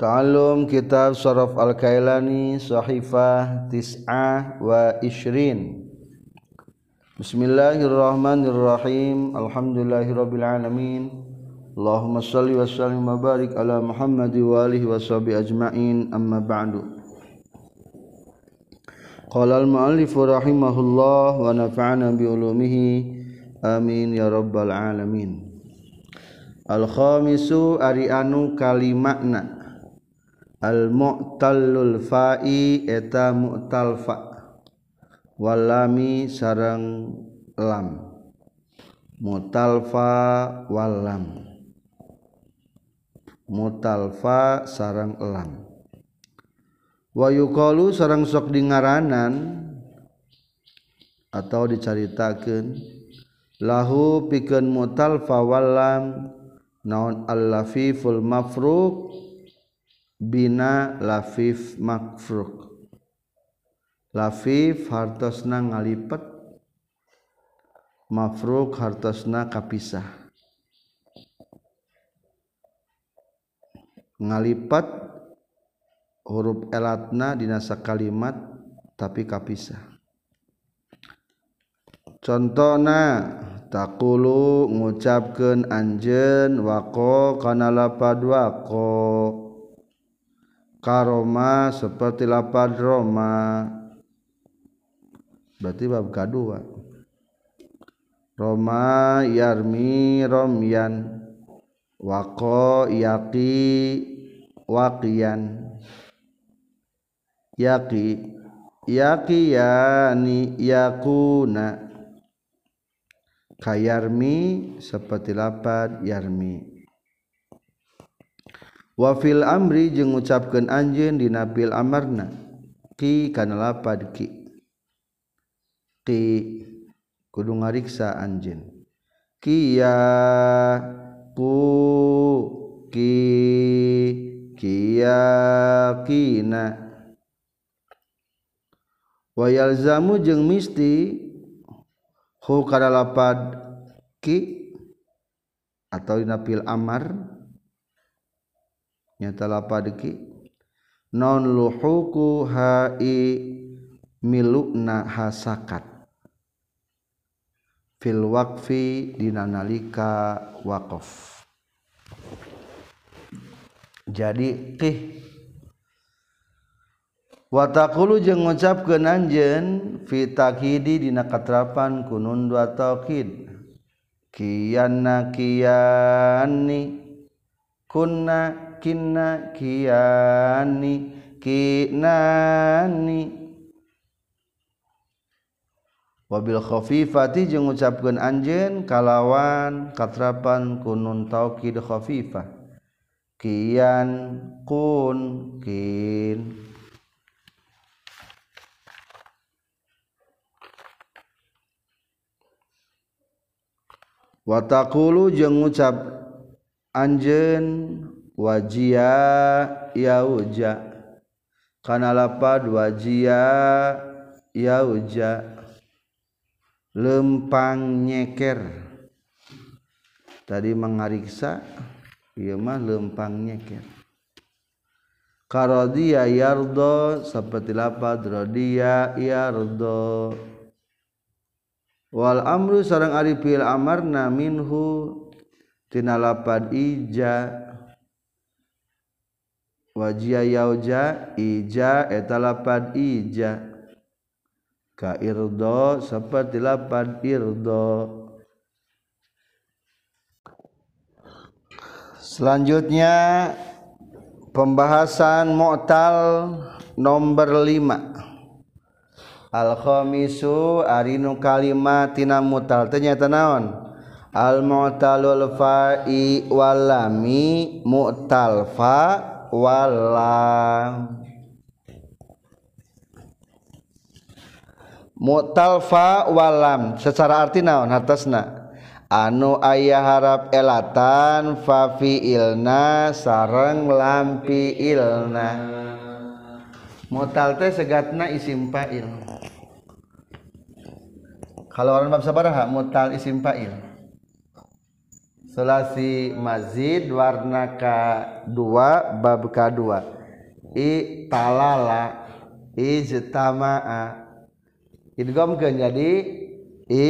Ta'allum kitab Saraf Al-Kailani Sahifah Tis'ah wa Ishrin Bismillahirrahmanirrahim Alhamdulillahirrabbilalamin Allahumma salli wa sallim wa barik ala Muhammad wa alihi wa sahbihi ajma'in amma ba'du Qala al-muallifu rahimahullah wa nafa'ana bi ulumihi amin ya rabbal alamin Al-khamisu ari anu kalimakna Al-mu'tallul fa'i eta mu'tal fa. Walami sarang lam. Mutalfa walam mutalfa sarang lam. Wa yuqalu sarang sok dingaranan atau dicaritakeun lahu pikeun mutalfa walam naon al-lafiful mafruq Bina lafif makfruk. Lafif hartosna ngalipet mafruk hartosna kapisah. Ngalipat huruf elatna dinasa kalimat tapi kapisah. Contohna takulu ngucapkan anjen wako kana lapad wako karoma seperti lapad Roma berarti bab kedua Roma yarmi romyan. Wako yaki wakian yaki yaki yani yakuna kayarmi seperti lapad yarmi wafil amri jeung ngucapkeun anjeun di nabil amarna. Ki kana lapad ki. Ki kudu ngariksa anjeun. Kiya ku ki kiya kina. Wa yalzamu jeung misti hu kana lapad ki atau dina fil amar nyata lapadki non luhuku hai milukna hasakat. Fil waqfi dina nalika waqaf. Jadi qih wa taqulu jeung ngucapkeun anjeun fi takhidi dina katrapan kunun dua taukid kiyanna kiyani kunna kinna kiani kinani wabil khafifati jeung ngucapkeun anjeun kalawan katrapan kunun taukid khafifah. Kian kun kin. Wa taqulu jeung ngucap anjeun wajia yauja. Kana lapad wajia yauja. Lempang nyeker. Tadi mengariksa ieu mah lempang nyeker. Karodia yardo seperti lapad rodia yardo. Wal amru sareng ari fil amarna minhu tina lapad ija wajia yauja ija eta lapad ija. Ka irdo seperti lapad irdo. Selanjutnya pembahasan mu'tal nomor 5 al khamisu arinu kalimat tina mu'tal. Ternyata naon? Al mu'talul fa'i walami mu'tal fa' wala mutalfa walam. Secara arti naon hartasna? Anu ayah harap elatan fafi ilna sareng lampi ilna mutal teh segatna isim fa'il. Kalau orang bab sabaraha mutal isim fa'il. Selasi mazid warna K2 bab K2 i talala ijtama'a idgham kan jadi i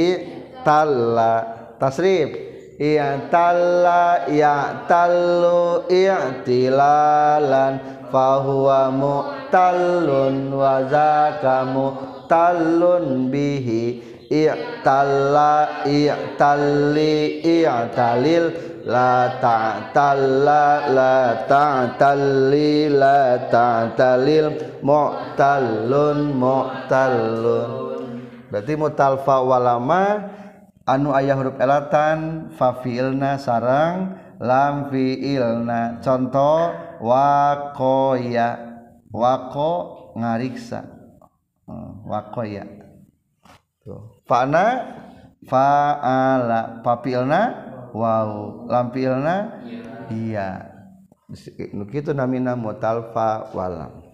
talla. Tasrif. Ya talla ya tallu i'tilalan fahuwa mu'tallun wa zakamu tallun bihi i'talla i'talli i'talil la ta'talla la ta'talli la ta'talil mu'tallun mu'tallun. Berarti mutalfa walama anu ayah huruf elatan fa fiilna sarang lam fiilna. Contoh wakoya wako ngariksa. Hmm, wakoya fana faala papilna wow lampilna iya. Itu namina mutalfa walam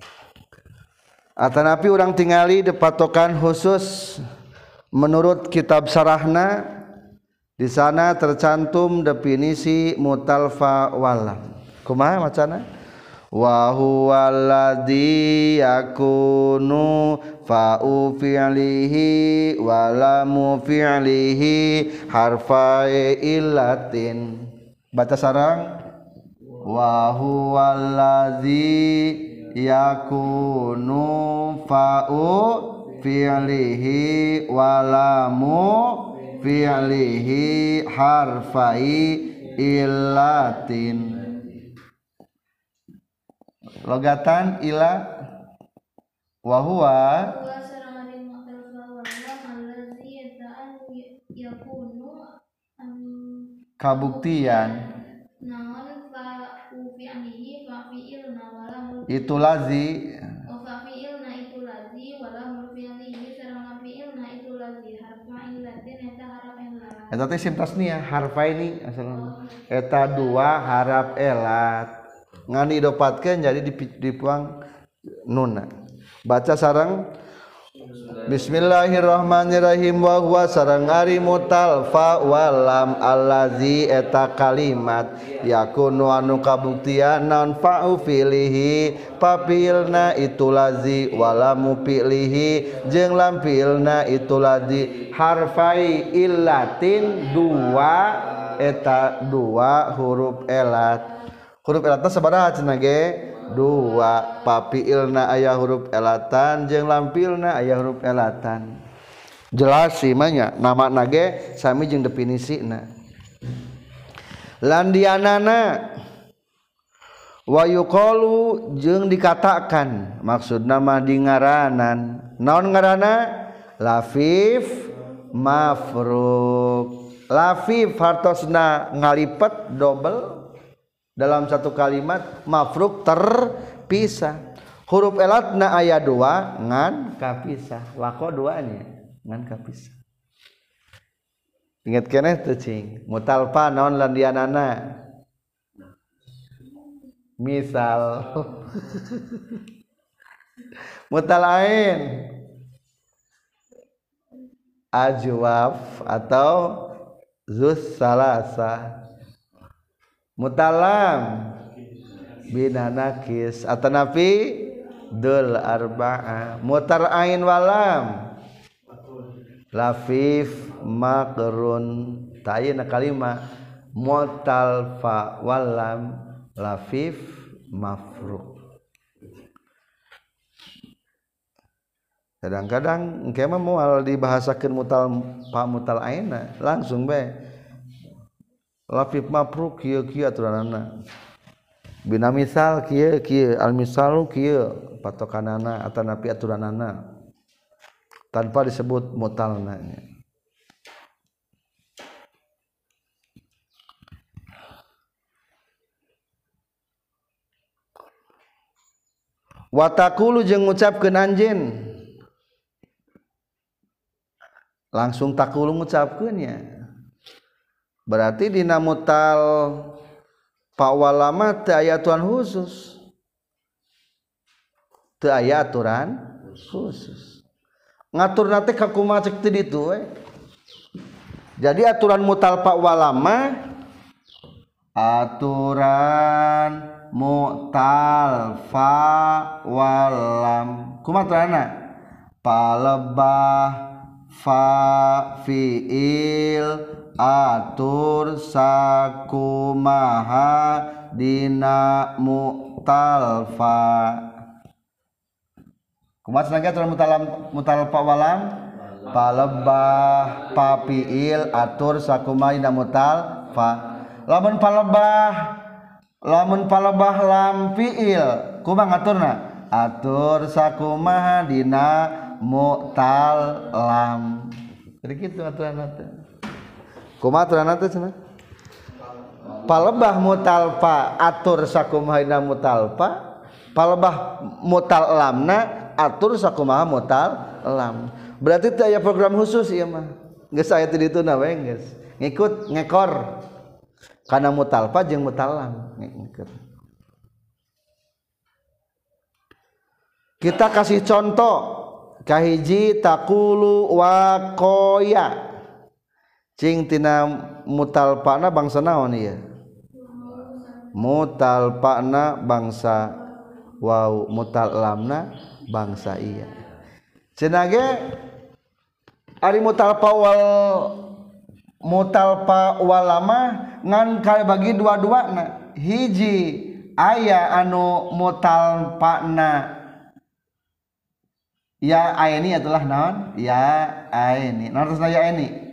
Atanapi orang tingali de patokan khusus menurut kitab sarahna di sana tercantum definisi mutalfa walam kumaha macana? Wa huwa alladhi yakunu fa'u fi'lihi wa lamu fi'lihi harfa illatin. Baca sarang. Wa huwa alladhi yakunu fa'u fi'lihi wa lamu fi'lihi harfai illatin. Logatan ila wahwa kabuktian. Itu lazi. Eta teh sim tasniah harfa ini asal eta dua harap elat. Ngani dopatkan jadi dipuang nuna baca sarang Bismillahirrahmanirrahim. Wa huwa sarang Ari mutalfa walam allazi eta kalimat. Yakunu anu kabuktian non fa'u filihi. Papilna itu lazi walamu pilihi. Jeung lampilna itu lazi. Harfai illatin dua eta dua huruf elat. Huruf elatna sabaraha cenah ge? dua papi ilna ayah huruf elatan jeng lampilna ayah huruf elatan. Jelas sih manya nama nage sami jeng definisi na landianana wayukolu jeng dikatakan maksud nama di ngaranan naon ngarana lafif mafruk. Lafif hartosna ngalipet double dalam satu kalimat mafruk terpisah. Huruf elatna ayat dua ngan kapisah. Wako duanya ngan kapisah. Ingat kene tuh cing? Mutalfa non landianana misal. Mutalain ajwaf atau zus salasa mutalam. Bina nakis atau nafi? Dul arba'a. Mutar ain walam. Lafif makrun. Tayina kalimah mutal fa walam. Lafif mafruk. Kadang-kadang engke mah moal dibahasakeun mutal pa mutal aina langsung be lafif mabruk kieu kieu aturanana bina misal kieu kieu al misalu kieu patokanana atanapi aturanana tanpa disebut mutalna watakulu jeung ngucapkeun anjeun. Langsung takulu ngucapkeunnya berarti dina mutal pawalama teu aya aturan khusus. Teu aya aturan khusus. Ngatur nate kakumaha cek teu ditu we. Jadi aturan mutal pawalama aturan mutalfa walam. Kumatrana palebah fa fiil atur sakumaha dina mutalfa. Kumat senangnya atur mutalam mutalfa walam palebah. Papiil atur sakumaha dina mutalfa. Lamun palebah lamun palebah lam fiil. Kumang aturna atur sakumaha dina mutal lam. Jadi gitu aturan nate kuma aturan nate cina? Palebah mutalpa atur sakumaha dina mutalpa palebah mutal lamna atur sakumaha mutal lam. Berarti teu aya program khusus ieu mah. Geus aya ti dituna we geus. Ngikut ngekor. Karena mutalpa jeung mutalam ngikut. Kita kasih contoh. kahiji takulu wakoya cing tina mutalpana bangsa naon ieu? Mutalpana bangsa wau mutalamna bangsa iya cenage ari mutalpa wal mutalpa walama ngan kali bagi dua-duana. Hiji aya anu mutalpana ya aini adalah naon? Ya aini terus ya aini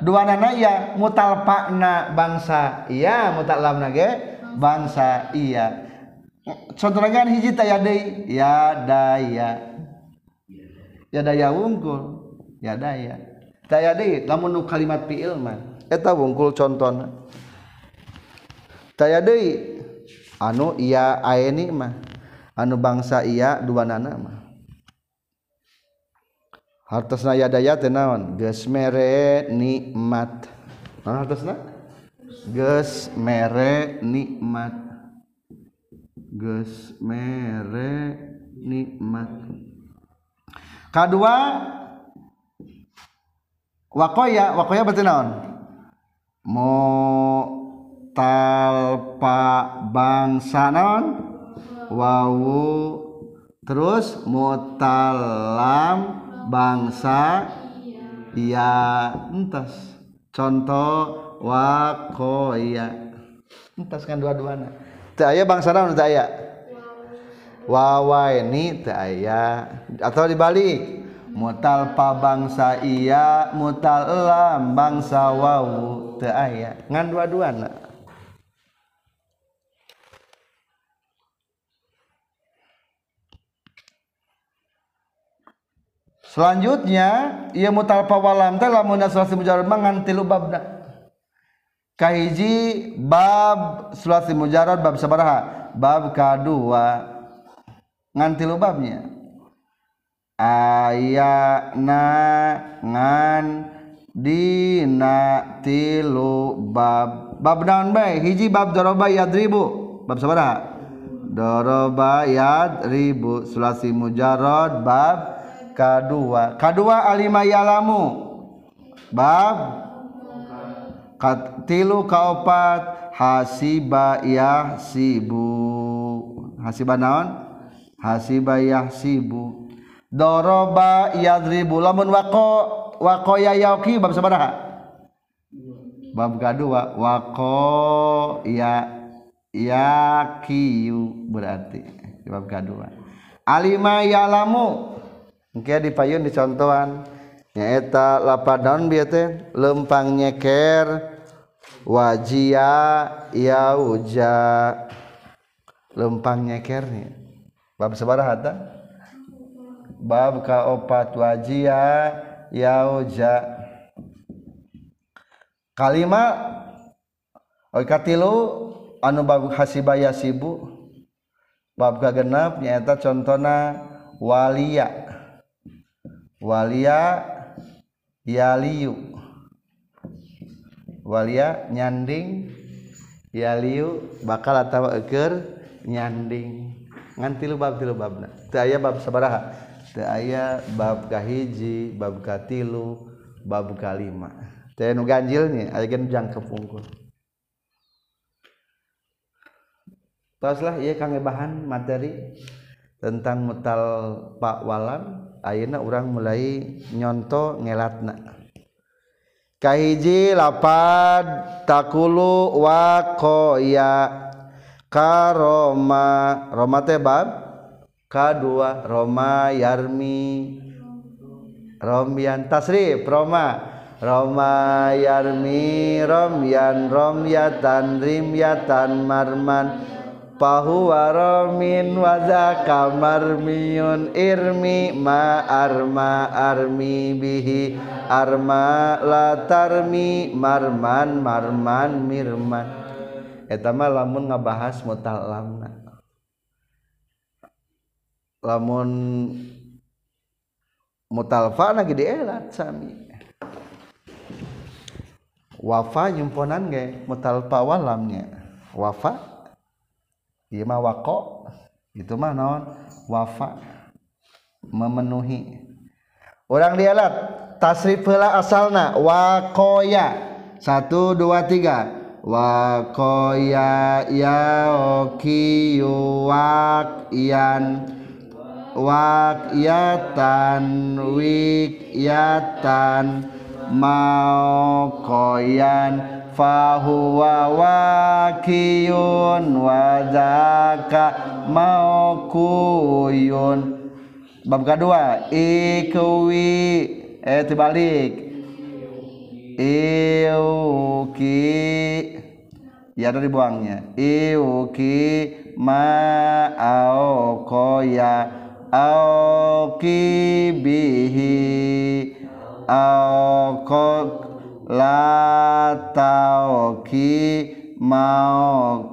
dua nana ya mutal pakna bangsa iya mutal lamna ge bangsa iya. Contohnya hiji taya deui ya daya. Ya daya wungkul ya daya. Taya deui lamun nu kalimat fiil mah. Eta wungkul contohna. Taya deui anu iya aeni mah. Anu bangsa iya dua nana mah. Hartosna ya daya teh naon? Geus mere nikmat. Naon hartosna? Geus mere nikmat. Geus mere nikmat. Kadua wakoya wakoya berarti naon? Mo talpa bangsa naon? Wawu terus mutalam bangsa iya entas. Contoh wakoya entas kan dua-duana teu aya bangsa naon teu aya wawa ini teu aya atau dibalik mutal pa bangsa iya mutal lam bangsa wawu teu aya ngan dua-duana selanjutnya ia mutal pa walam teh lamun sulasi mujarrad mangan tilu babna kahiji bab sulasi mujarrad bab sabaraha. Bab kadua ngan tilu babnya ayana ngan dina tilu bab bab naon bae? Hiji bab doroba yadribu bab sabaraha. Doroba yadribu sulasi mujarrad bab kadua kadua alima yalamu. Bab? Tilu kaopat hasiba yahsibu. Hasiba naon? Hasiba yahsibu. Doroba yadribu. Lamun wako wako ya yauki bab sabaraha? Bab kedua wako ya yakiyu. Berarti bab kedua alima yalamu Engke dipayun dicontohan. Nyaeta lapad naon bieu teh lempang nyeker wajia yauja. Lempang nyeker nih. Bab sabaraha ta bab kaopat wajia yauja. Kalimat oi katilu anu bab hasibaya sibu. Bab kagenap nyaeta contona walia walia yaliu. Walia nyanding yaliu bakal atawa eker nyanding. Ngan tilu bab tilu babna. Teu aya bab sabaraha? Teu aya bab kahiji bab katilu bab kalima. Teu nu ganjil nih aya geun jangkep unggul Taslah ia kangebahan materi tentang mutal pakwalan ayeuna urang mulai nyonto ngelatna. Kahiji lapad takulu wa qoya karoma roma teh bab? Kadua roma yarmi romyan tasrif roma. Roma yarmi romyan romyatan rimyatan marman. Pahuwa Romin Wazaka Marmiyun Irmi Ma Arma Armi Bihi. Arma Latarmi Marman Marman Mirman. Etama lamun ngabahas mutalamna lamun mutalfa lagi dielat sami. Wafa nyumponan ge mutalfa walamnya. Wafa ieu mah wako. Itu mah naon? Wafa. Memenuhi. Orang dielat tasrif heula asalna wakoya. Satu dua tiga. Wakoya yaokiyu wakyan wakyatan wikyatan koyan fahuwa wakiyun wadzaka kuyun bab kedua ikwi. Eh terbalik. Iuki. Ya dari buangnya iuki ma koya aoki bihi. Aoko latauki mau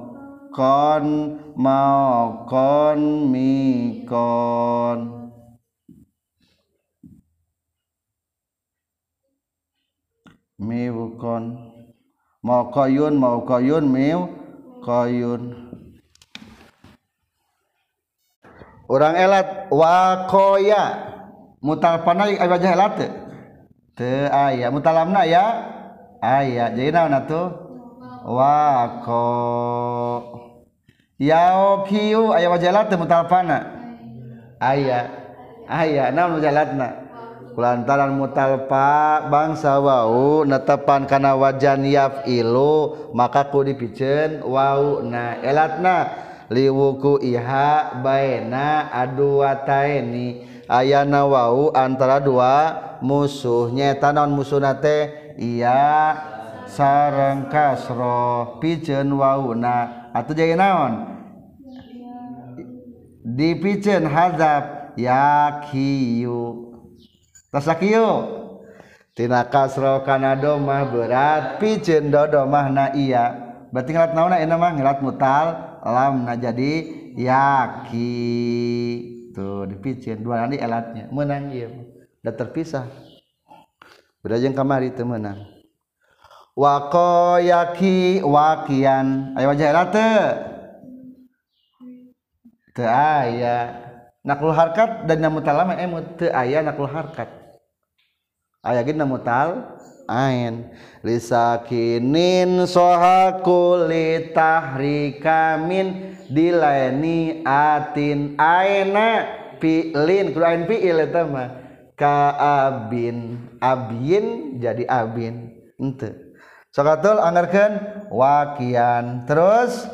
kon mau kon mikon miwukon mau koyun mau koyun miu koyun. Orang elat wakoya mutal panai ay wajah elat te te aya. Mutalamna ya? Aya. Jadi naon atuh wako. Yao kiu aya wajalat mutalfana aya aya naon wajalatna kulantaran mutalpa bangsa wau netepan kana wajan yaf ilu maka ku dipicen wau na elatna. Liwuku iha baena aduwataini ayana wau antara dua musuh nyeta naon musuh nate iya. Sareng kasro piceun wauna. Atuh jadi naon? Dipicen hazab yakiyu. Tina kasro Kanado mah berat pijen dodo mah na iya. Berarti ngelat naona ini mah? Ngelat mutal lam na jadi yaki. Tuh dipicen dua nanti elatnya. Menang iya. Udah terpisah. Udah jeng kamari itu menang wako yaki wakian. Ayo wajah elat te ayah nakul harkat dan namutal lama emut te ayah nakul harkat. Aya gina mutal ain. Lisakinin sohakuli tahrikamin dilaini atin aina fi'lin kudu ain fi'il eta mah. Ka abin. Abin jadi abin. Ente sokatul anggarkan wakian. Terus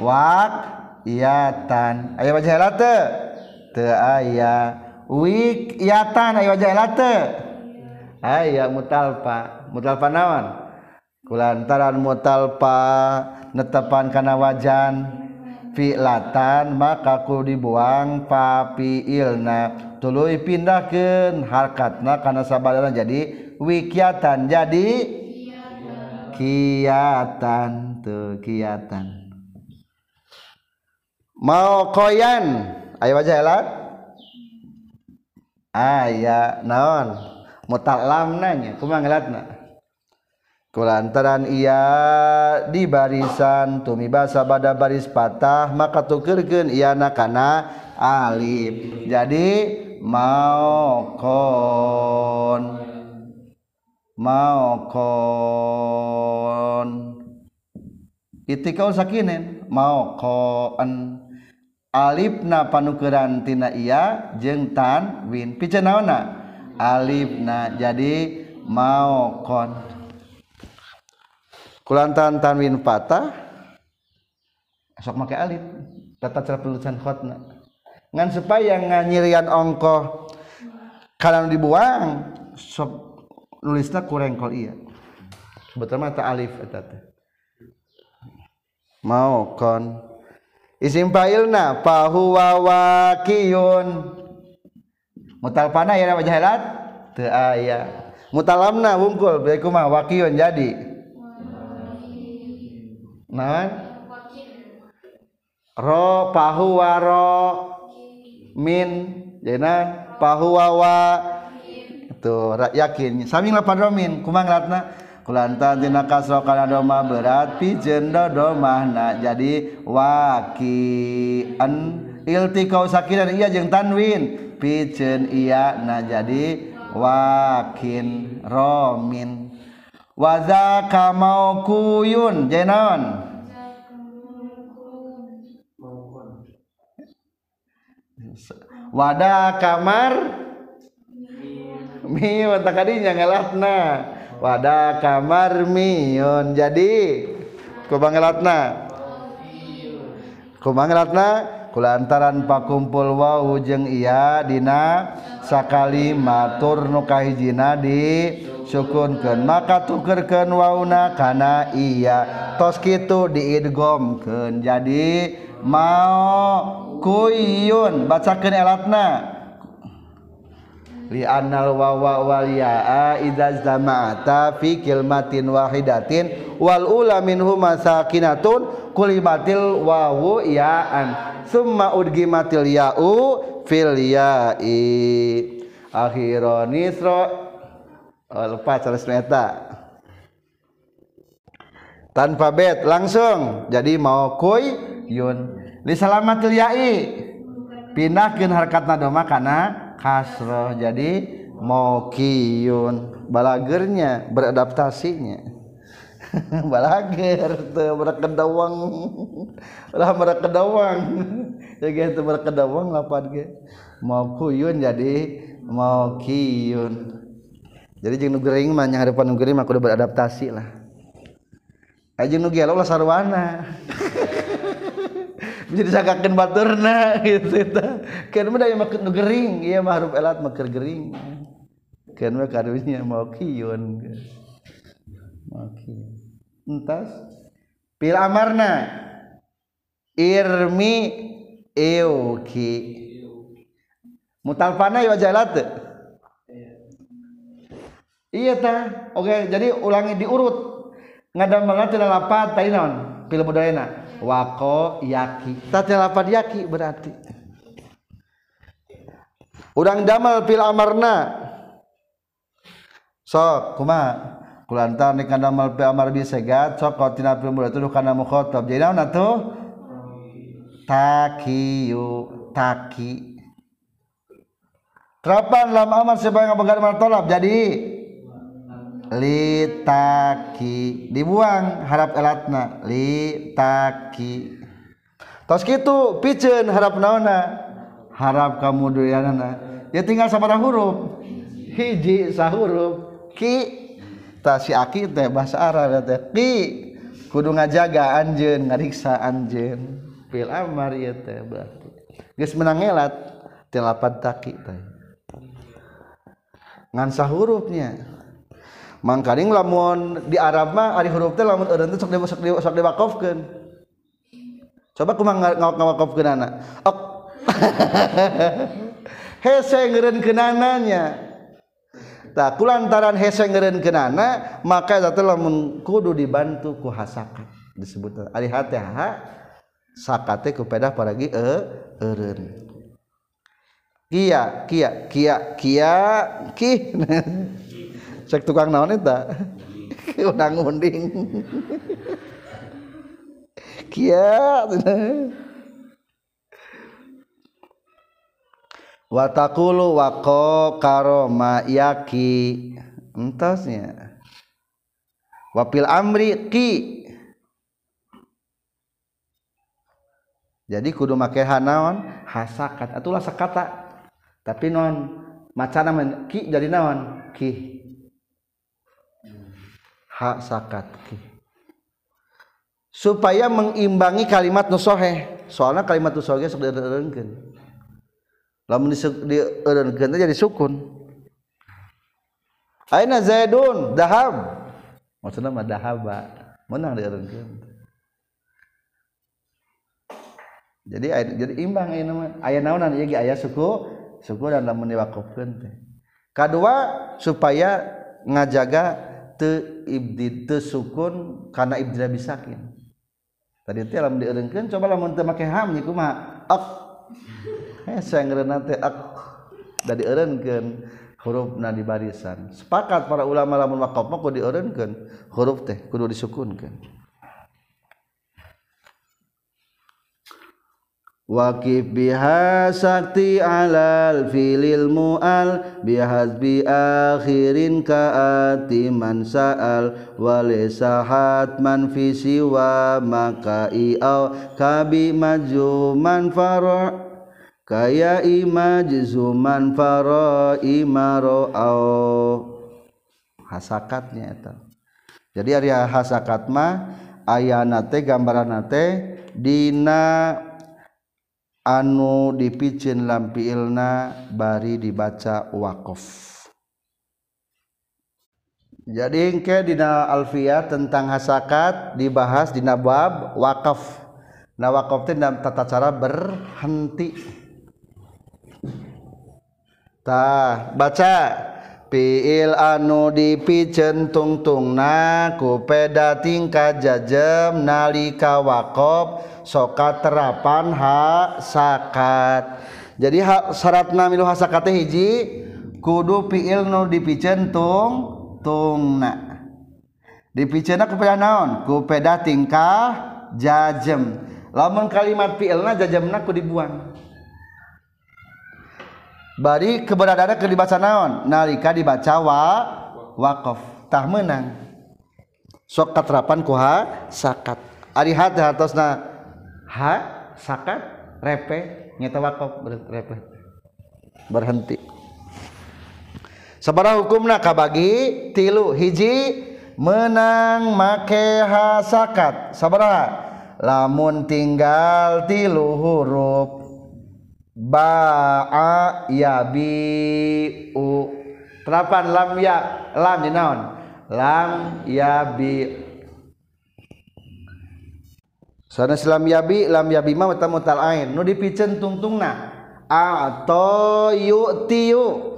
wakiyatan ayo wajah late te? Aya. Wik iatan ayo wajah late aya mutalpa. Mutalpa nawan kulantaran mutalpa netepan kana wajan. Fi'latan maka ku dibuang papiilna. Tuluy pindahkeun harkatna kana sabadana jadi wikiatan jadi kiatan tuh kiatan mau koyan? Ayo wajah elat aya naon? Mutalam nanya kumang elatna kulantaran ia di barisan tumi basa pada baris patah maka tukerkeun ia nakana alif. Jadi mau kon. Mau kon itikau sakinen mau koen alifna panukurantina iya jeng tan win pice naona. Alifna jadi mau kon kulantan tanwin patah. Sok make alif. Tata cara penulisan khotna ngan supaya nganyirian ongkoh. Kalau dibuang sok nulisna kurang kol iya. Sebetulnya tak alif eta teh. Mau kon. Isim fa'ilna fa huwa waqiyun mutalpana ya wajah helat teu aya mutalamna wungkul bae kumaha waqiyun jadi. Naon? Ro pahuwa ro min. Pahuwa wa tuh yakin. Sami lapan romin kumang latna kulantan tina kasro kana doma berat. Pijeun domahna. Jadi wakian. Iltikau sakiran iya jeung tanwin. Pijeun iya na jadi wakin romin. Waza kamau kuyun. Jenaon wadah kamar mi mata kadinya ngelatna. Wadah kamar miun jadi kubang ngelatna? Kubang ngelatna? Kulantaran pakumpul wau jeung iya dina sakali matur nu kahijina di sukunkeun maka tukerkeun wauna kana iya. Tos kitu diidgomkeun. Jadi mau kuyun. Bacakeun elatna. Li annal wawa wal yaa idza zama'ata fi kilmatin wahidatin wal ula minhu masakinatun kulimatil wawu yaan summa udgimatil ya'u fil ya'i. Akhiron nisro oh, lupa terus meta tanpa bet langsung. Jadi mau kuy yun. Li salamatil ya'i. Pindahkeun harkatna doma kana kasroh jadi maukiun balagernya beradaptasinya. Balager tuh berkedawang lah berkedawang ya gitu berkedawang lapan ge. Maukuyun jadi maukiyun jadi jeung nu gering mah nya harapan nu gering mah kudu beradaptasi lah. Aja nu gelo lah sarwana. menjadi sagakeun baturna gitu ta kan mah makeun nu gering ieu mah elat keur gering. Kan mah karunya mau kiyun mau entas pil amarna. Irmi euki. Mutalfana ya jalat iya ta oke jadi ulangi diurut. Ngadam banget lapat tadi naon? Pil budayana wako yaki. Tadi lapan yaki berarti. Urang damal pil amarna. Sok kuma. Kulantar nih kanda mal pil amar bisa gat sok kau tina pil mulut tuh kanda mukhotob jadi naon atuh? Takiyu taki. Terapan lam amar sebagai pengaruh tolap jadi. litaki. Dibuang harap elatna. Litaki. Tos gitu piceun harap naona. Harap kamu doyanana ya tinggal sabaraha huruf. Hiji sahuruf. Ki. Ta si aki teh bahasa Arab teh. Ki. Kudu ngajaga anjeun ngariksa anjeun. Fil amar ieu teh berarti. Geus menang elat tilapan taki teh. Ngan sahurufnya. mangkaring lamun di Arab mah ari huruf teh lamun eureun teh sok di sok di sok diwakofkeun. Coba kumaha ngawakofkeun anak. Ok. Hese ngeureun kenananya tah kulantaran hese ngeureunkeunana maka eta lamun kudu dibantu ku hasakat disebut ari hate ha sakate ku pedah paragi e eureun. Kia kia kia kia kih. cek tukang naon eta? Udang unding kia watakulu wako karoma yaki. Entasnya. Wapil amri ki. Jadi kudu make hanaon hasakat atulah sekata tapi non macana men ki jadi naon? Ki hak sakat supaya mengimbangi kalimat nusohe. Soalnya kalimat nusohe sok dieureunkeun lamun dieureunkeun jadi sukun. Aina zaidun dahab. Maksudna mah dahaba. Menang dieureunkeun jadi jadi imbang aya nama aya naonan ieu ge aya suku suku dan lamun diwakufkeun teh. Kadua supaya ngajaga te ibdi te sukun karena ibdi bisakin. Tadi teh lamun dieureungkeun coba lamun teu make ham nya kumaha ak. Eh sangreunna teh ak. Da dieureungkeun hurufna di barisan. Sepakat para ulama lamun waqaf mah kudu dieureungkeun huruf teh kudu disukunkeun. Wakif biha sakti alal filil mu'al bihazbi akhirin ka'ati man sa'al walisa hatman fi siwa maka i'aw kabi maju man faro' kaya imajzu man faro imaro au. Hasakatnya itu jadi area hasakat mah ayana teh gambaran teh dina anu dipicin lampi ilna bari dibaca wakof. Jadi engke dina alfiah tentang hasakat dibahas dina bab wakaf nah wakaf itu dalam tata cara berhenti. Tah baca. piil anu dipicen tungtungna kupeda tingkat jajem nalika wakop soka terapan hak sakat. Jadi hak syaratna milu hasakate hiji kudu piil nu dipicen tung tungna ku peda naon? Ku peda tingkah jajem. Lamun kalimat piilna jajemna ku dibuang. bari keberadaan ke dibaca naon? Nalika dibaca wa wakoftah menang sok katrapan kuha sakat. Ari arihat hartosna. Ha? Sakat? Repe? Nyata wakof repe. Berhenti. Sabaraha hukumna kabagi tilu hiji menang make ha sakat. Sabaraha lamun tinggal tilu huruf. ba'a yabi u terapan lam ya. Lam di naon? Lam yabi sanes lam yabi lam yabi mah mata mutal ain. Nu dipiceun tungtungna. Atau yu'tiu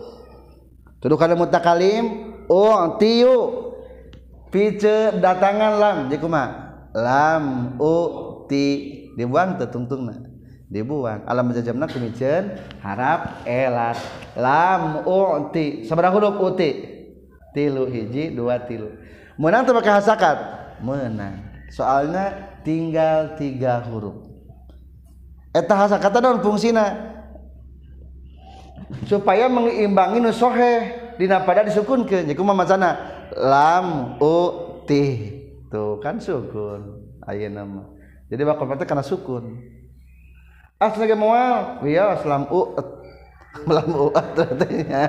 tuduh kana mutakalim u'tiu pice datangan lam. Jadi kuma lam u'ti dibuang teu tungtungna. Dibuang. Alam jajamna kumicen harap elat. Lam uti. Sabaraha huruf uti. Tilu hiji dua tilu. Menang teu pakai hasakat? Menang. Soalnya tinggal tiga huruf. Eta hasakat naon fungsina? Supaya mengimbangi nu soheh dina pada disukunkeun. Jadi kumaha macana lam uti. Tuh kan sukun. Ayeuna mah. Jadi bakal karena sukun asli mual iya selam u lam u artinya.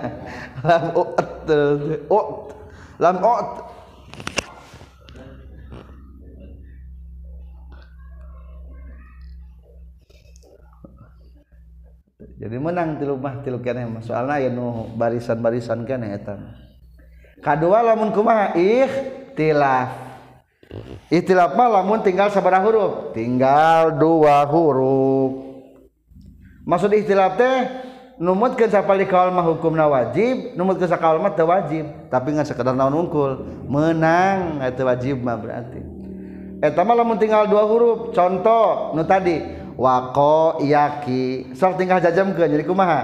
Lam u u lam u jadi menang tilu mah tilu kene. Soalnya ya nu barisan-barisan kene eta. Kadua lamun kumaha? Ikhtilaf ikhtilaf mah lamun tinggal sabaraha huruf. Tinggal dua huruf maksud istilah teh numut ke sapali kalmah hukumna wajib numut ke sakalmah teu wajib. Tapi ngan sekedar naon unggul menang eh, itu wajib mah berarti. Eh, Eta mah lamun tinggal dua huruf. Contoh nu tadi wako yaki. Sok tinggal jajamkeun jadi kumaha?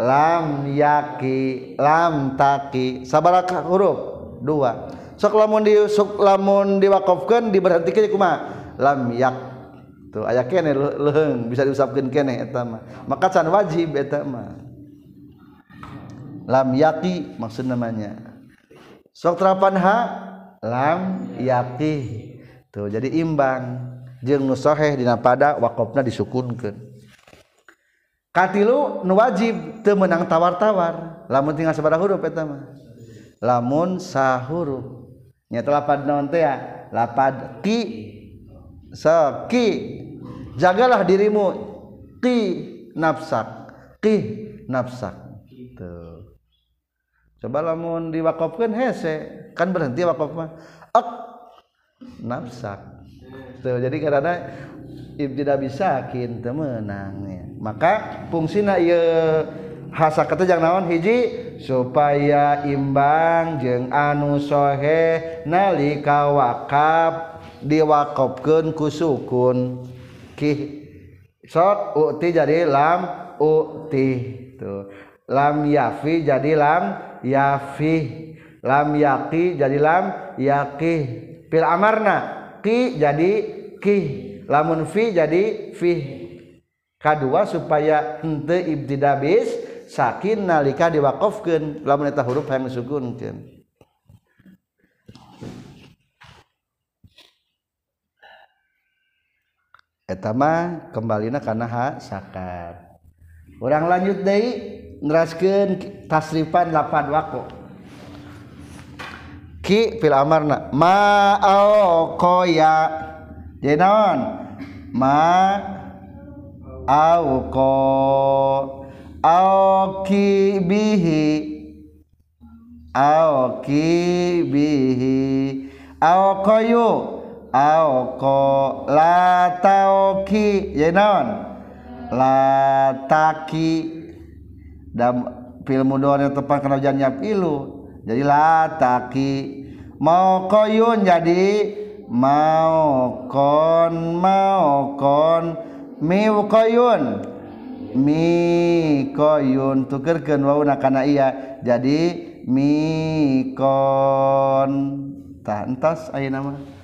Lam yaki lam taki. Sabaraha huruf? Dua. Sok lamun di sok lamun diwakofkeun diberhentikeun kumaha? Lam yaki tuh aya kene leheng bisa diusapkan kene etama maka can wajib etama lam yaki maksud namanya. Sok terapan ha lam yaki tuh jadi imbang. Jeung nu dina pada waqafna disukunkeun. Katilu nu wajib teu meunang tawar-tawar. Lamun tinggal sabaraha huruf eta mah. Lamun sahuruf nya lapad naon teh ya? Lapad ki Saki. Jagalah dirimu. Ki nafsak. Ki nafsak. Tuh coba lamun diwakafkan hese kan berhenti wakaf mah ak nafsak. Tuh jadi karena ibtida bisa kin temenangnya maka fungsina ieu hasa kata jang naon? Hiji supaya imbang jeung anu sohe nalika wakaf diwakopkeun ku sukun. Ki sok uti jadi lam uti. Tuh lam yafi jadi lam yafi. Lam yaqi jadi lam yaqi. Fil amarna ki jadi ki. Lamun fi jadi fi. Kedua supaya henteu ibtida bis sakin nalika diwaqafkeun lamun eta huruf hayang disukunkeun etama kembali karena ha sakar orang lanjut dari neraskeun tasrifan lapan wako. Ki fil amarna ma au koya jadi naon? Ma au ko au ki bihi. Au ki bihi. Au koyu Ako la taoki ya naon? La taki dan film mudornya tepat karena jannya pilu jadi la taki mau koyun jadi mau kon mau kon mi koyun mi koyun tukerkeun wauna kana iya. Jadi mi kon tah entas ayeuna mah.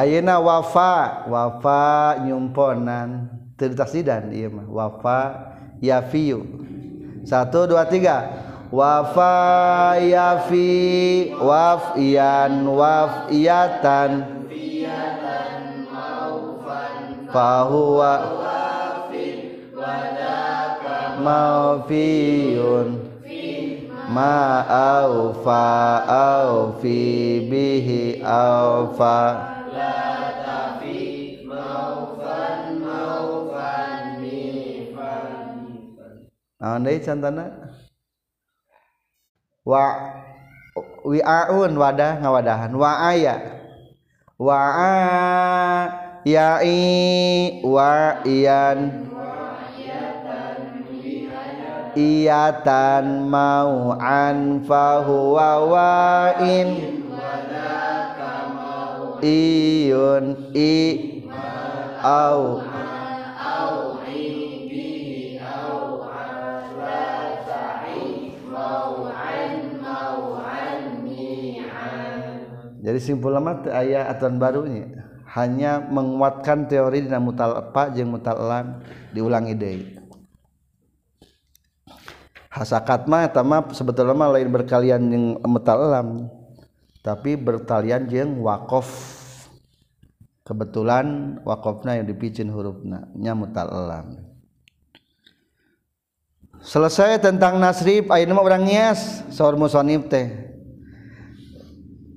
Ayeuna wafa wafa nyumponan. Tertaksidan iya mah. Wafa yafiu. Satu dua tiga. Wafa yafi waf iyan waf iyatan. Fahuwa maufiyun ma aufa aufi bihi aufa naon deui cantana. Wa wi'aun wadah ngawadahan. Wa aya wa ya'i wa iyatan mau'an fahuwa wa'in. Iyun i au simpul lama ayat aturan barunya. Hanya menguatkan teori dina mutal apa jeung mutal lam diulangi deui. Hasakat mah eta mah sebetulnya mah lain berkalian jeung mutal lam tapi bertalian jeung wakof. Kebetulan wakofna yang dipicin hurufna nya mutal lam selesai tentang nasrif ayeuna mah urang ngias saur musonib teh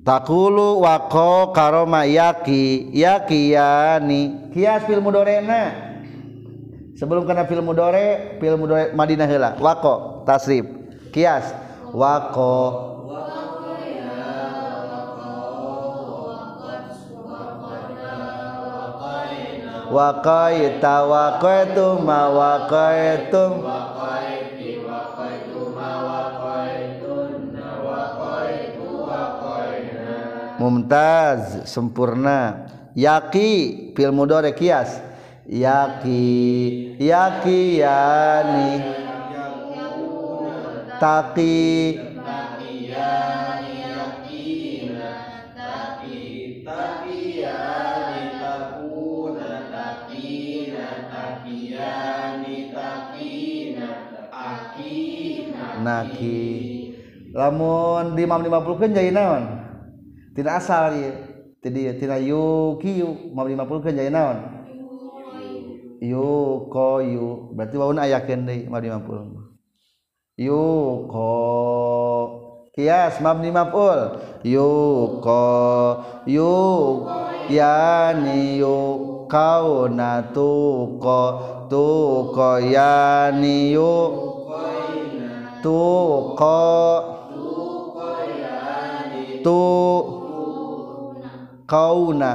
takulu wako karoma yaki yaki yani kias fil mudorena sebelum kena fil mudore fil mudore madinah heula. Wako tasrif. Kias. Wako waqaitu waqaitu ma waqaitum mumtaz sempurna. Yaqi fil mudhari kias. Yaki yakiyani taki naki lamun di imam 50 kan jadi naon tidak asal ya jadi tidak yu imam 50 kan jadi naon? Yu ko yu berarti waun ayakeun deui imam 50 yu ko kias mabni maf'ul yu ko yu yani yu kauna tu ko tu ko yani yu tu ko tu kauna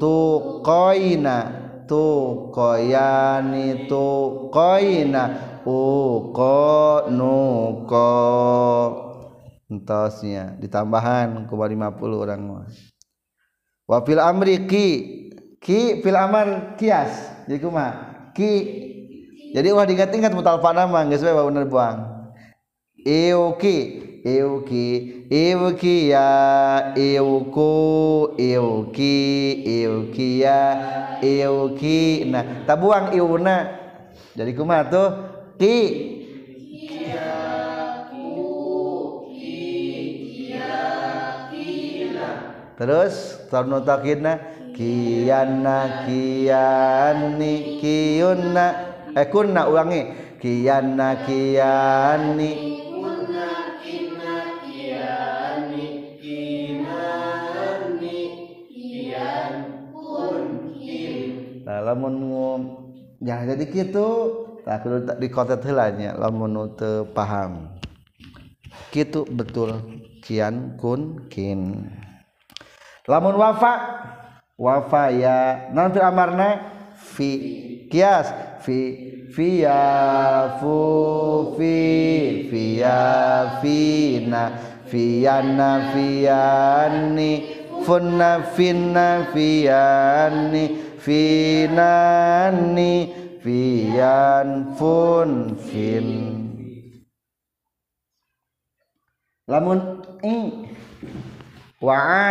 tu koina tu koyani tu koina uko nuko entosnya ditambahan ke 50 orang wa fil amri ki ki fil amar kias jadi kumaha ki. Jadi wah diingat-ingat mutalfa nama geus we bener buang. Iuki Iuki Iuki ya Iuku Iuki Iuki ya Iuki Nah tabuang iuna Jadi kumaha tuh Ki. Terus Tarno takidna Kiyana Kiyani Kiyunna Eh kunna ulangi. Kiyana Kiyani Nah, lamun ya jadi gitu tak di kota helanya lamun teu paham. Gitu betul. Kian kun kin. Lamun wafa wafa ya. Nanti amarna? Fi kias. Fi fiya fu fi fiya fina fiyana fiyani funna finna fiyani finani fiyan fun fin. Lamun i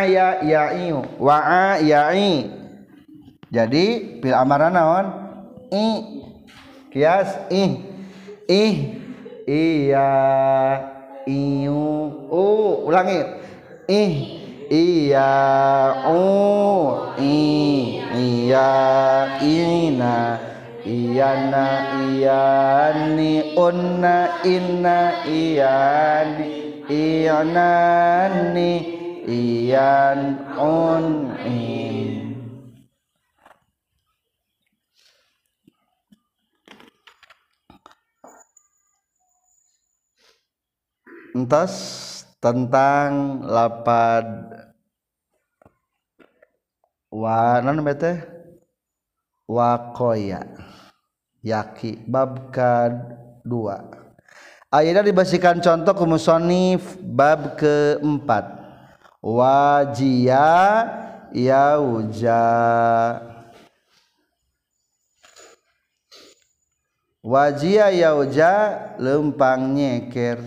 ya ya'i wa ya'i jadi bil amara naon? I kias ih ih iya iu u ulangi. Ih iya u i iya ina iyana iyani unna inna iyani iyanani iyan un in entas tentang lapad wa non bete wakoya. Yaki bab ka dua Ayeuna dibasikan contoh ke musonif bab keempat. Wajia yauja. Wajia yauja lempang nyeker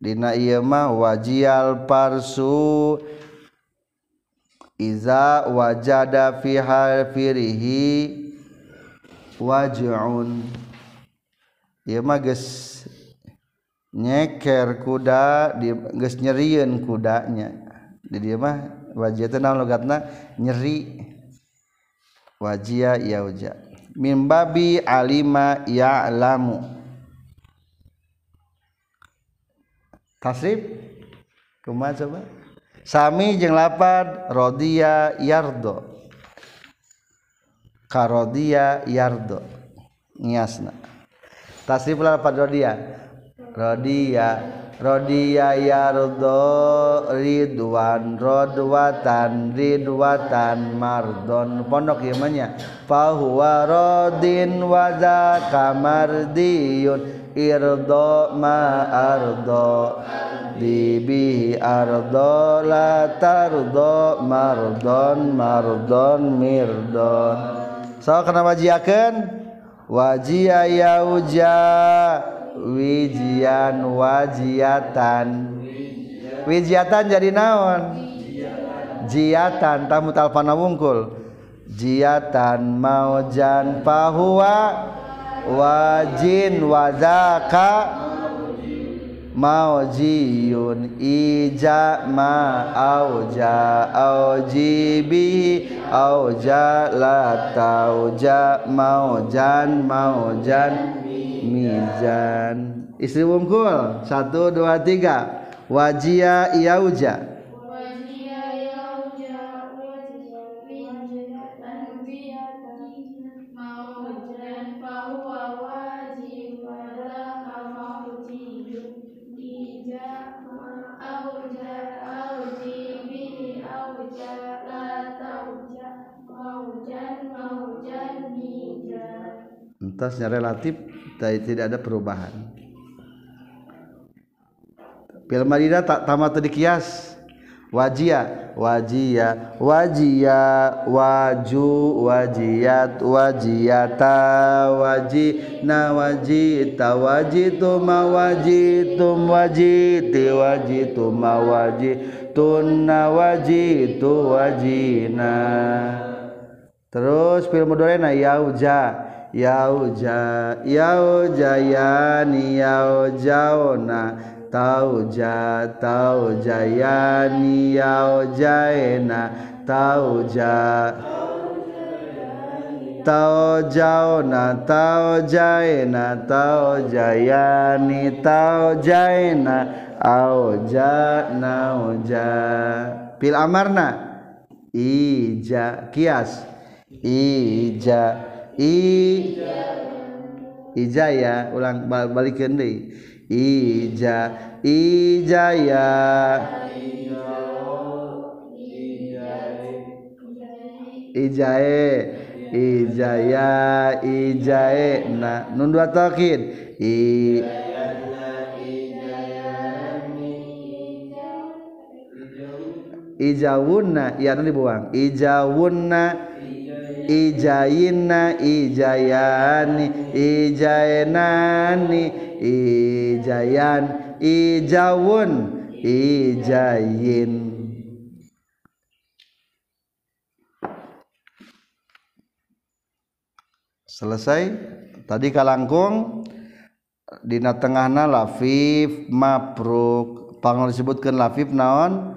dina ieu mah wajial parsu. Iza wajada fi harfirihi waj'un. Ieu mah geus nyeker kuda di geus nyerieun kudanya. Di dieu mah wajia teh naon logatna? Nyeri. Wajia yauja min babi alima ya'lamu tasrif? Kumaha coba? Sami jeung lapad rodiya yardo. Karodiya yardo. Ngiasna tasrif lapad rodiya. Rodiya rodiyayardo ridwan rodwatan ridwatan mardon. Pondok imannya fahuwa rodin waza kamardiyun irdo ma ardo bibi ardo la tardo mardon mardon mirdon so kena wajiakeun? Wajia yauja wijian wajiatan. Wijiatan jadi naon? Jiatan tamu talpana wungkul. Jiatan maujan pahuwa wajin wadaka maujiyun ija ma auja aujibi auja la tauja maujan maujan mizan istri wungkul satu dua tiga. Wajia yauja entasnya relatif tidak ada perubahan. Fil Madinah tak tamat dikias wajia wajia wajia waju wajiyat wajiyata wajina wajita wajitum wajitum wajiti wajitum wajituna wajitu wajina. Terus fil mudorena yauja yauja yaujayani yaujauna tauja taujayani yaujaina tauja taujauna taujaina taujayani taujaina auja nauja pil amarna? Ija kias. Ija I Ijaya ulang balik deui Ija Ijaya. Ijae Ijaya Ijae. Na nun dua tokin I Ijawunna. Ya dibuang. Ijawunna. Ijayina ijayani ijayenani ijayan ijawun ijayin. Selesai? Tadi kalangkung dina tengahna lafif mabruk. Panggil disebutkan lafif naon?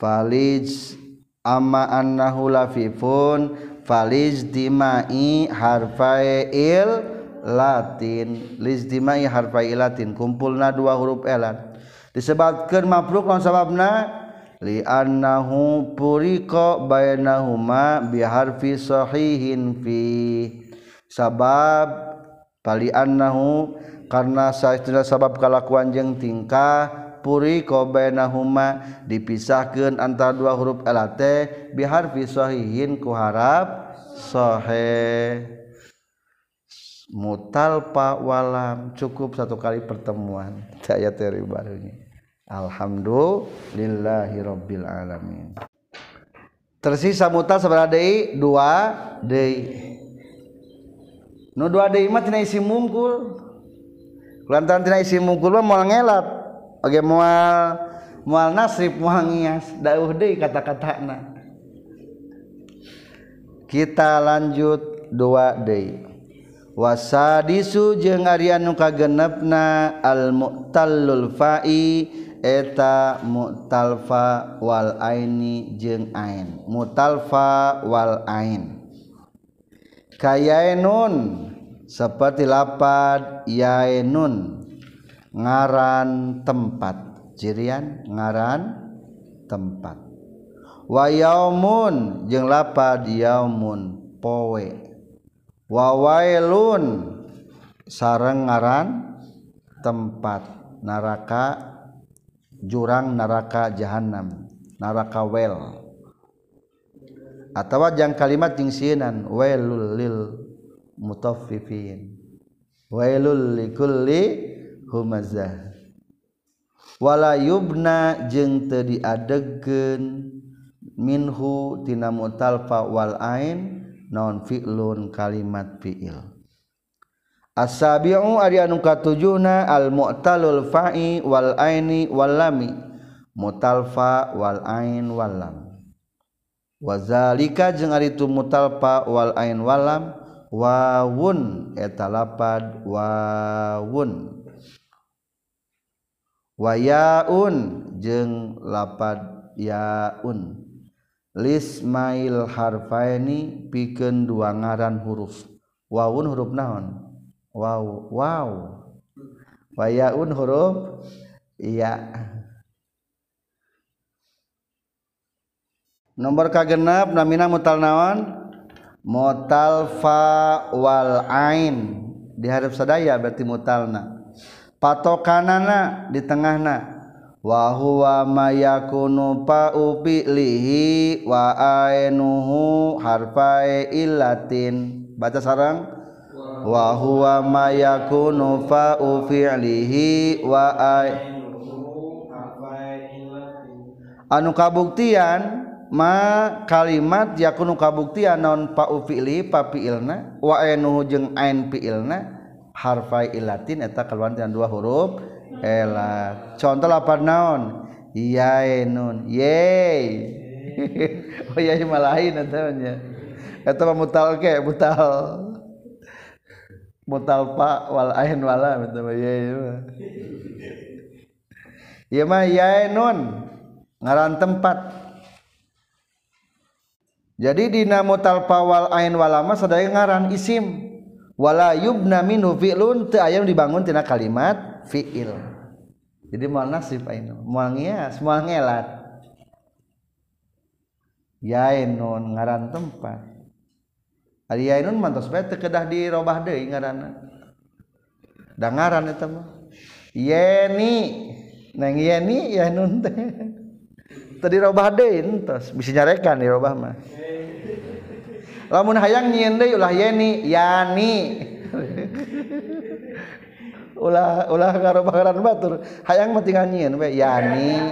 Falij amma annahu lafifun falizdimai harfae il latin. Lizdimai harfae latin. Kumpulna dua huruf elat disebabkan mabruk lawan sababna li annahu puriko bainahuma bi harfi sahihin fi. Sabab pali annahu karena saya sabab kalakuan jeung tingkah puri qbainahuma dipisahkeun antara dua huruf ala teh biharfi shahihin ku harap sahih. Mutalpa walam cukup satu kali pertemuan. Saya teori barunya alhamdulillahirabbil alamin. Tersisa mutal seberapa deui dua deui nu dua deui mah tina isi mungkul. Lantaran tina isi mungkul mah moal ngelat oke mual mual nasrib mual ngias. Dauh deui kata-katana. Kita lanjut dua deui. Wasadisu jeung ari anu kagenepna al mu'tallul fa'i eta mu'talfa wal aini jeung ain. Mu'talfa wal ain. Kayainun seperti lapad yainun ngaran tempat. Cirian ngaran tempat. Wayaumun jeung lapad yaumun? Poe wawailun sareng ngaran tempat. Neraka jurang naraka jahanam naraka well atau jangan kalimat jingsinan wailul lil mutaffifin. Wailul likulli humazah. Wala yubna jeung teu diadegkeun minhu tina mutalfa wal ain. Non fi'lun kalimat fi'il. As-sabi'u ari anu katujuhna al-mu'talul fa'i wal aini wal lami. Mutalfa wal ain wal lam. Wazalika jeung ari tu mutalfa wal ain wal lam. Wawun eta lapad wawun. wayaun jeung lapad yaun. Lismail harfaini pikeun dua ngaran huruf. Waun huruf naon? Wow wow wayaun huruf ya. Nomor kagenap namina mutal naon? Mutal fa wal ain. Di harf sadaya berarti mutalna. patokanana di tengahna. Wa huwa mayakunu yakunu fa'u lihi wa ainuhu harfai illatin. Baca sarang wa huwa mayakunu fa fa'u fi'lihi wa anu kabuktian ma kalimat yakunu kabuktian non fa'u fi'li pa fi'ilna wa ainuhu jeung ain fi'ilna harfai ilatin eta keluar dengan dua huruf elat contoh apa naon? Yaenun yey oh iya malahin namanya eta mutal ke mutal. Mutal pa wal ain wala eta mah yey Ieu mah yaenun ngaran tempat. Jadi dina mutal pa wal ain wala mah sadaya ngaran isim wala yubna minhu fi'lun teu aya dibangun tina kalimat fi'il. Jadi moal nasib ainu moal ngias moal ngelat. Yainun ngaran tempat. Ari yainun mantos bae teu kedah dirobah deui ngaranna. Da ngaran eta mah. Yeni. Nang yeni yainun teh. Teu dirobah deui entos. Bisa nyarekan dirobah mah lamun hayang nyieun deui ulah yeni yani. Ulah ulah ngarobangaran batur hayang mah tinggal nyieun we yani.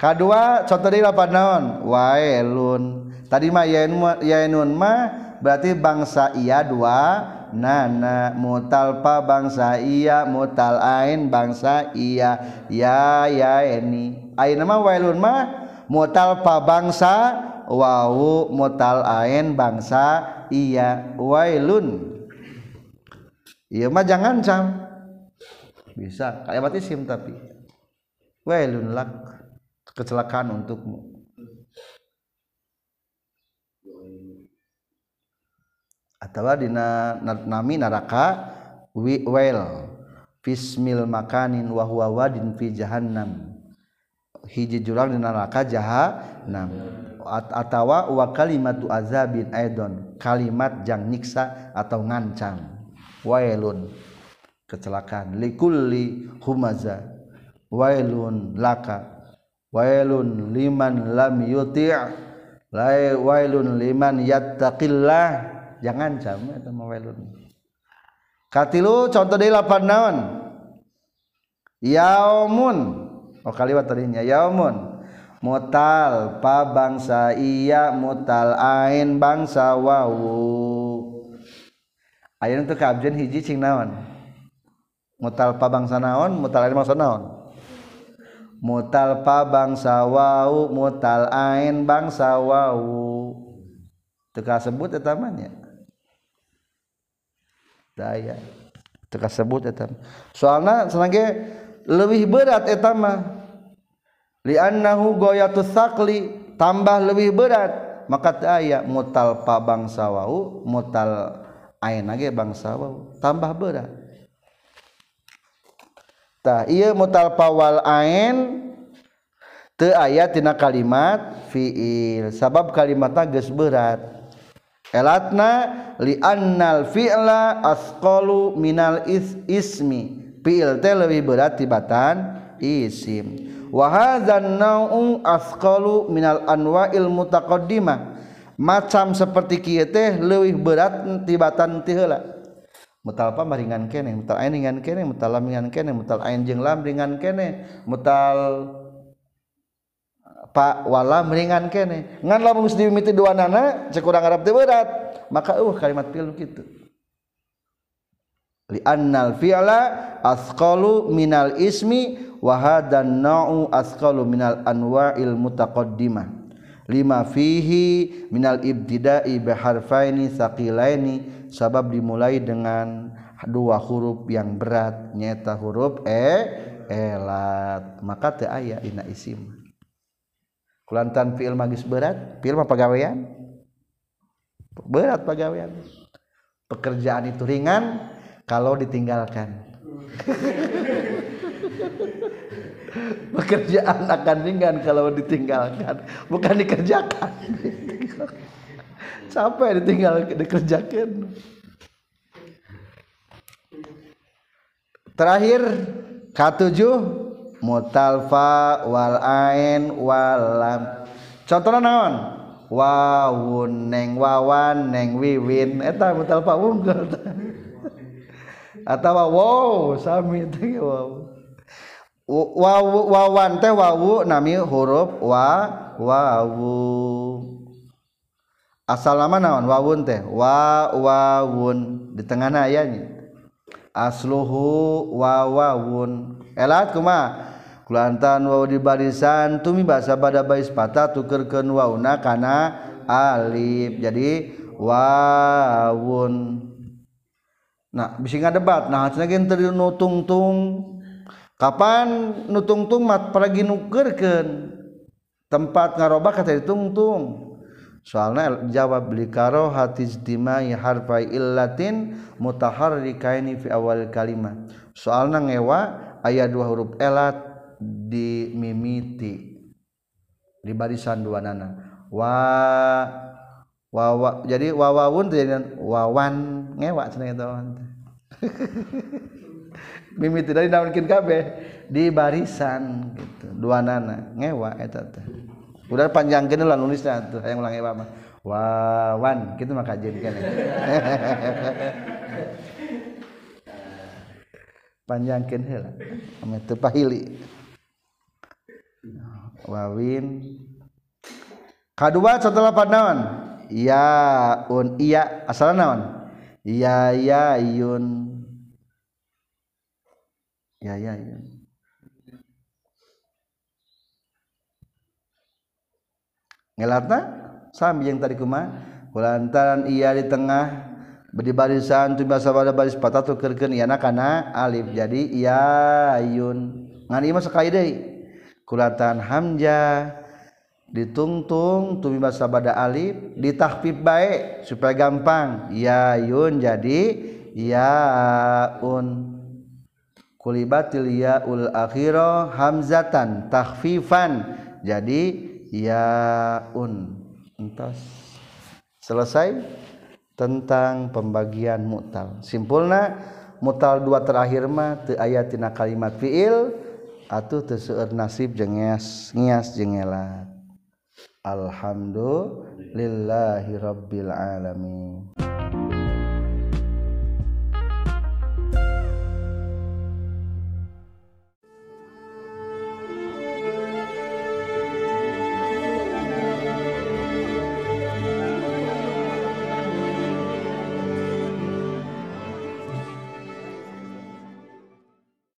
Kadua contoh deui lapan naon? Waelun tadi mah yaenun mah berarti bangsa iya dua nana mutalpa bangsa iya mutal ain bangsa iya. Ya ya ini ain nama wailun mah mutal pa bangsa wau mutal ain bangsa iya. Wailun. Iya mah jangan cam. Bisa. Kayak mati sim tapi. Wailun lak. Kecelakaan untukmu atau dina nami naraka well fismil makanin wa huwa wadin fi jahannam. Hiji jurang dina neraka jahannam. Atawa wa kalimatu azabin aidon. Kalimat jang nyiksa atau ngancam. Wailun. Kecelakaan. Likulli humaza. Wailun laka. Wailun liman lam yuti' wailun liman yattaqillah jangan cam eta mah wailun katilu contoh deui lapan naon? Yaumun. Oh kaliwat tadinya yaumun. Mutal pa bangsa iya mutal ain bangsa wawu aya untuk kabjen hiji cing naon? Mutal pa bangsa naon? Mutal ain bangsa naon? Mutal pa bangsa wawu mutal ain bangsa wawu teka sebut eta daya tersebut etam soalnya senangnya lebih berat etama liannahu goyatu sakli tambah lebih berat. Maka daya mutal pa bangsa wau mutal ain lagi bangsa wau tambah berat. Tah iya mutal pawal ain te ayat tina kalimat fiil. Sabab kalimatnya geus berat. elatna liannal fi'la asqalu minal is ismi. Fi'il teh lebih berat tibatan isim. Wa hadzan nau'u asqalu minal anwa'il mutaqaddimah. Macam seperti kieu teh leuwih berat tibatan ti heula. Mutal apa maringan kene mutal ain ringan kene mutal lam ringan kene mutal ain jeung lam ringan kene mutal pak wala meringan kene. Ngan lamun geus dimimiti dua nana cek urang Arab teh berat maka uh kalimat pilu kitu. Li annal fi'la asqalu minal ismi wa hadan na'u asqalu minal anwa'il mutaqaddimah. Lima fihi minal ibtida'i bi harfaini saqilaini sabab dimulai dengan dua huruf yang berat nyata huruf e elat. Maka teu aya dina isim kulantan fiil magis berat fiil mah pegawaian? Berat pegawaian. Pekerjaan itu ringan kalau ditinggalkan. Pekerjaan akan ringan kalau ditinggalkan bukan dikerjakan. Sampai ditinggal dikerjakan. Terakhir ketujuh mutalfa wal ain walam contohnya naon? Wawun neng wawan neng wiwin. Eta mutalfa unggul atau wow sami teh wow. Wawu wawan teh wawu nami huruf wa wawu. Asal nama naon? Wawun teh. Wa wawun. Di tengah ayatnya asluhu wawun elat kuma kulantan wau di barisan tumi bahasa pada bais patah tukerkeun wauna kana alif. Jadi wawun nah bisi ngadebat. Nah cenah geun teu nutungtung. Kapan nutungtung mat pergi nukerkeun? Tempat ngaroba kata ditungtung soalnya jawab li karohat ijtimai harfai illatin mutaharrikaini fi awal kalimah. Soalna ngewa ayat dua huruf elat dimimiti di barisan dua nana. Wa wawa jadi wawawun jadi wawan ngewak cenah itu mimiti dari naonkeun kabeh? Di barisan gitu. Dua nana ngewa eta teh. Udah panjang gini lah nulisnya tuh hayang ulang ngewak mah. Wawan gitu mah kajian kan panjangkeun heula ame teu pahili. Wawin. Kedua setelah panawan ya un iya. Asal naon? Ya ya yun. Ya ya yun. Ngelatna? Sami yang tadi kuma kulantaran iya di tengah beri barisan tu bahasa pada baris patah tu kerkeun iana kana alif. Jadi ya yun ngan ieu mah sekali deui kulatan hamja ditungtung tumi bahasa bada alif ditahfif baik supaya gampang. Ya yun jadi ya un. Kulibatil ya ul akhiro hamzatan tahfifan jadi ya un. Entos selesai tentang pembagian mutal. Simpulna mutal dua terakhir mah teu aya tina kalimat fiil atuh teu seueur nasib jeung ngias ngias jeung ngelat. Alhamdulillahirabbil alamin.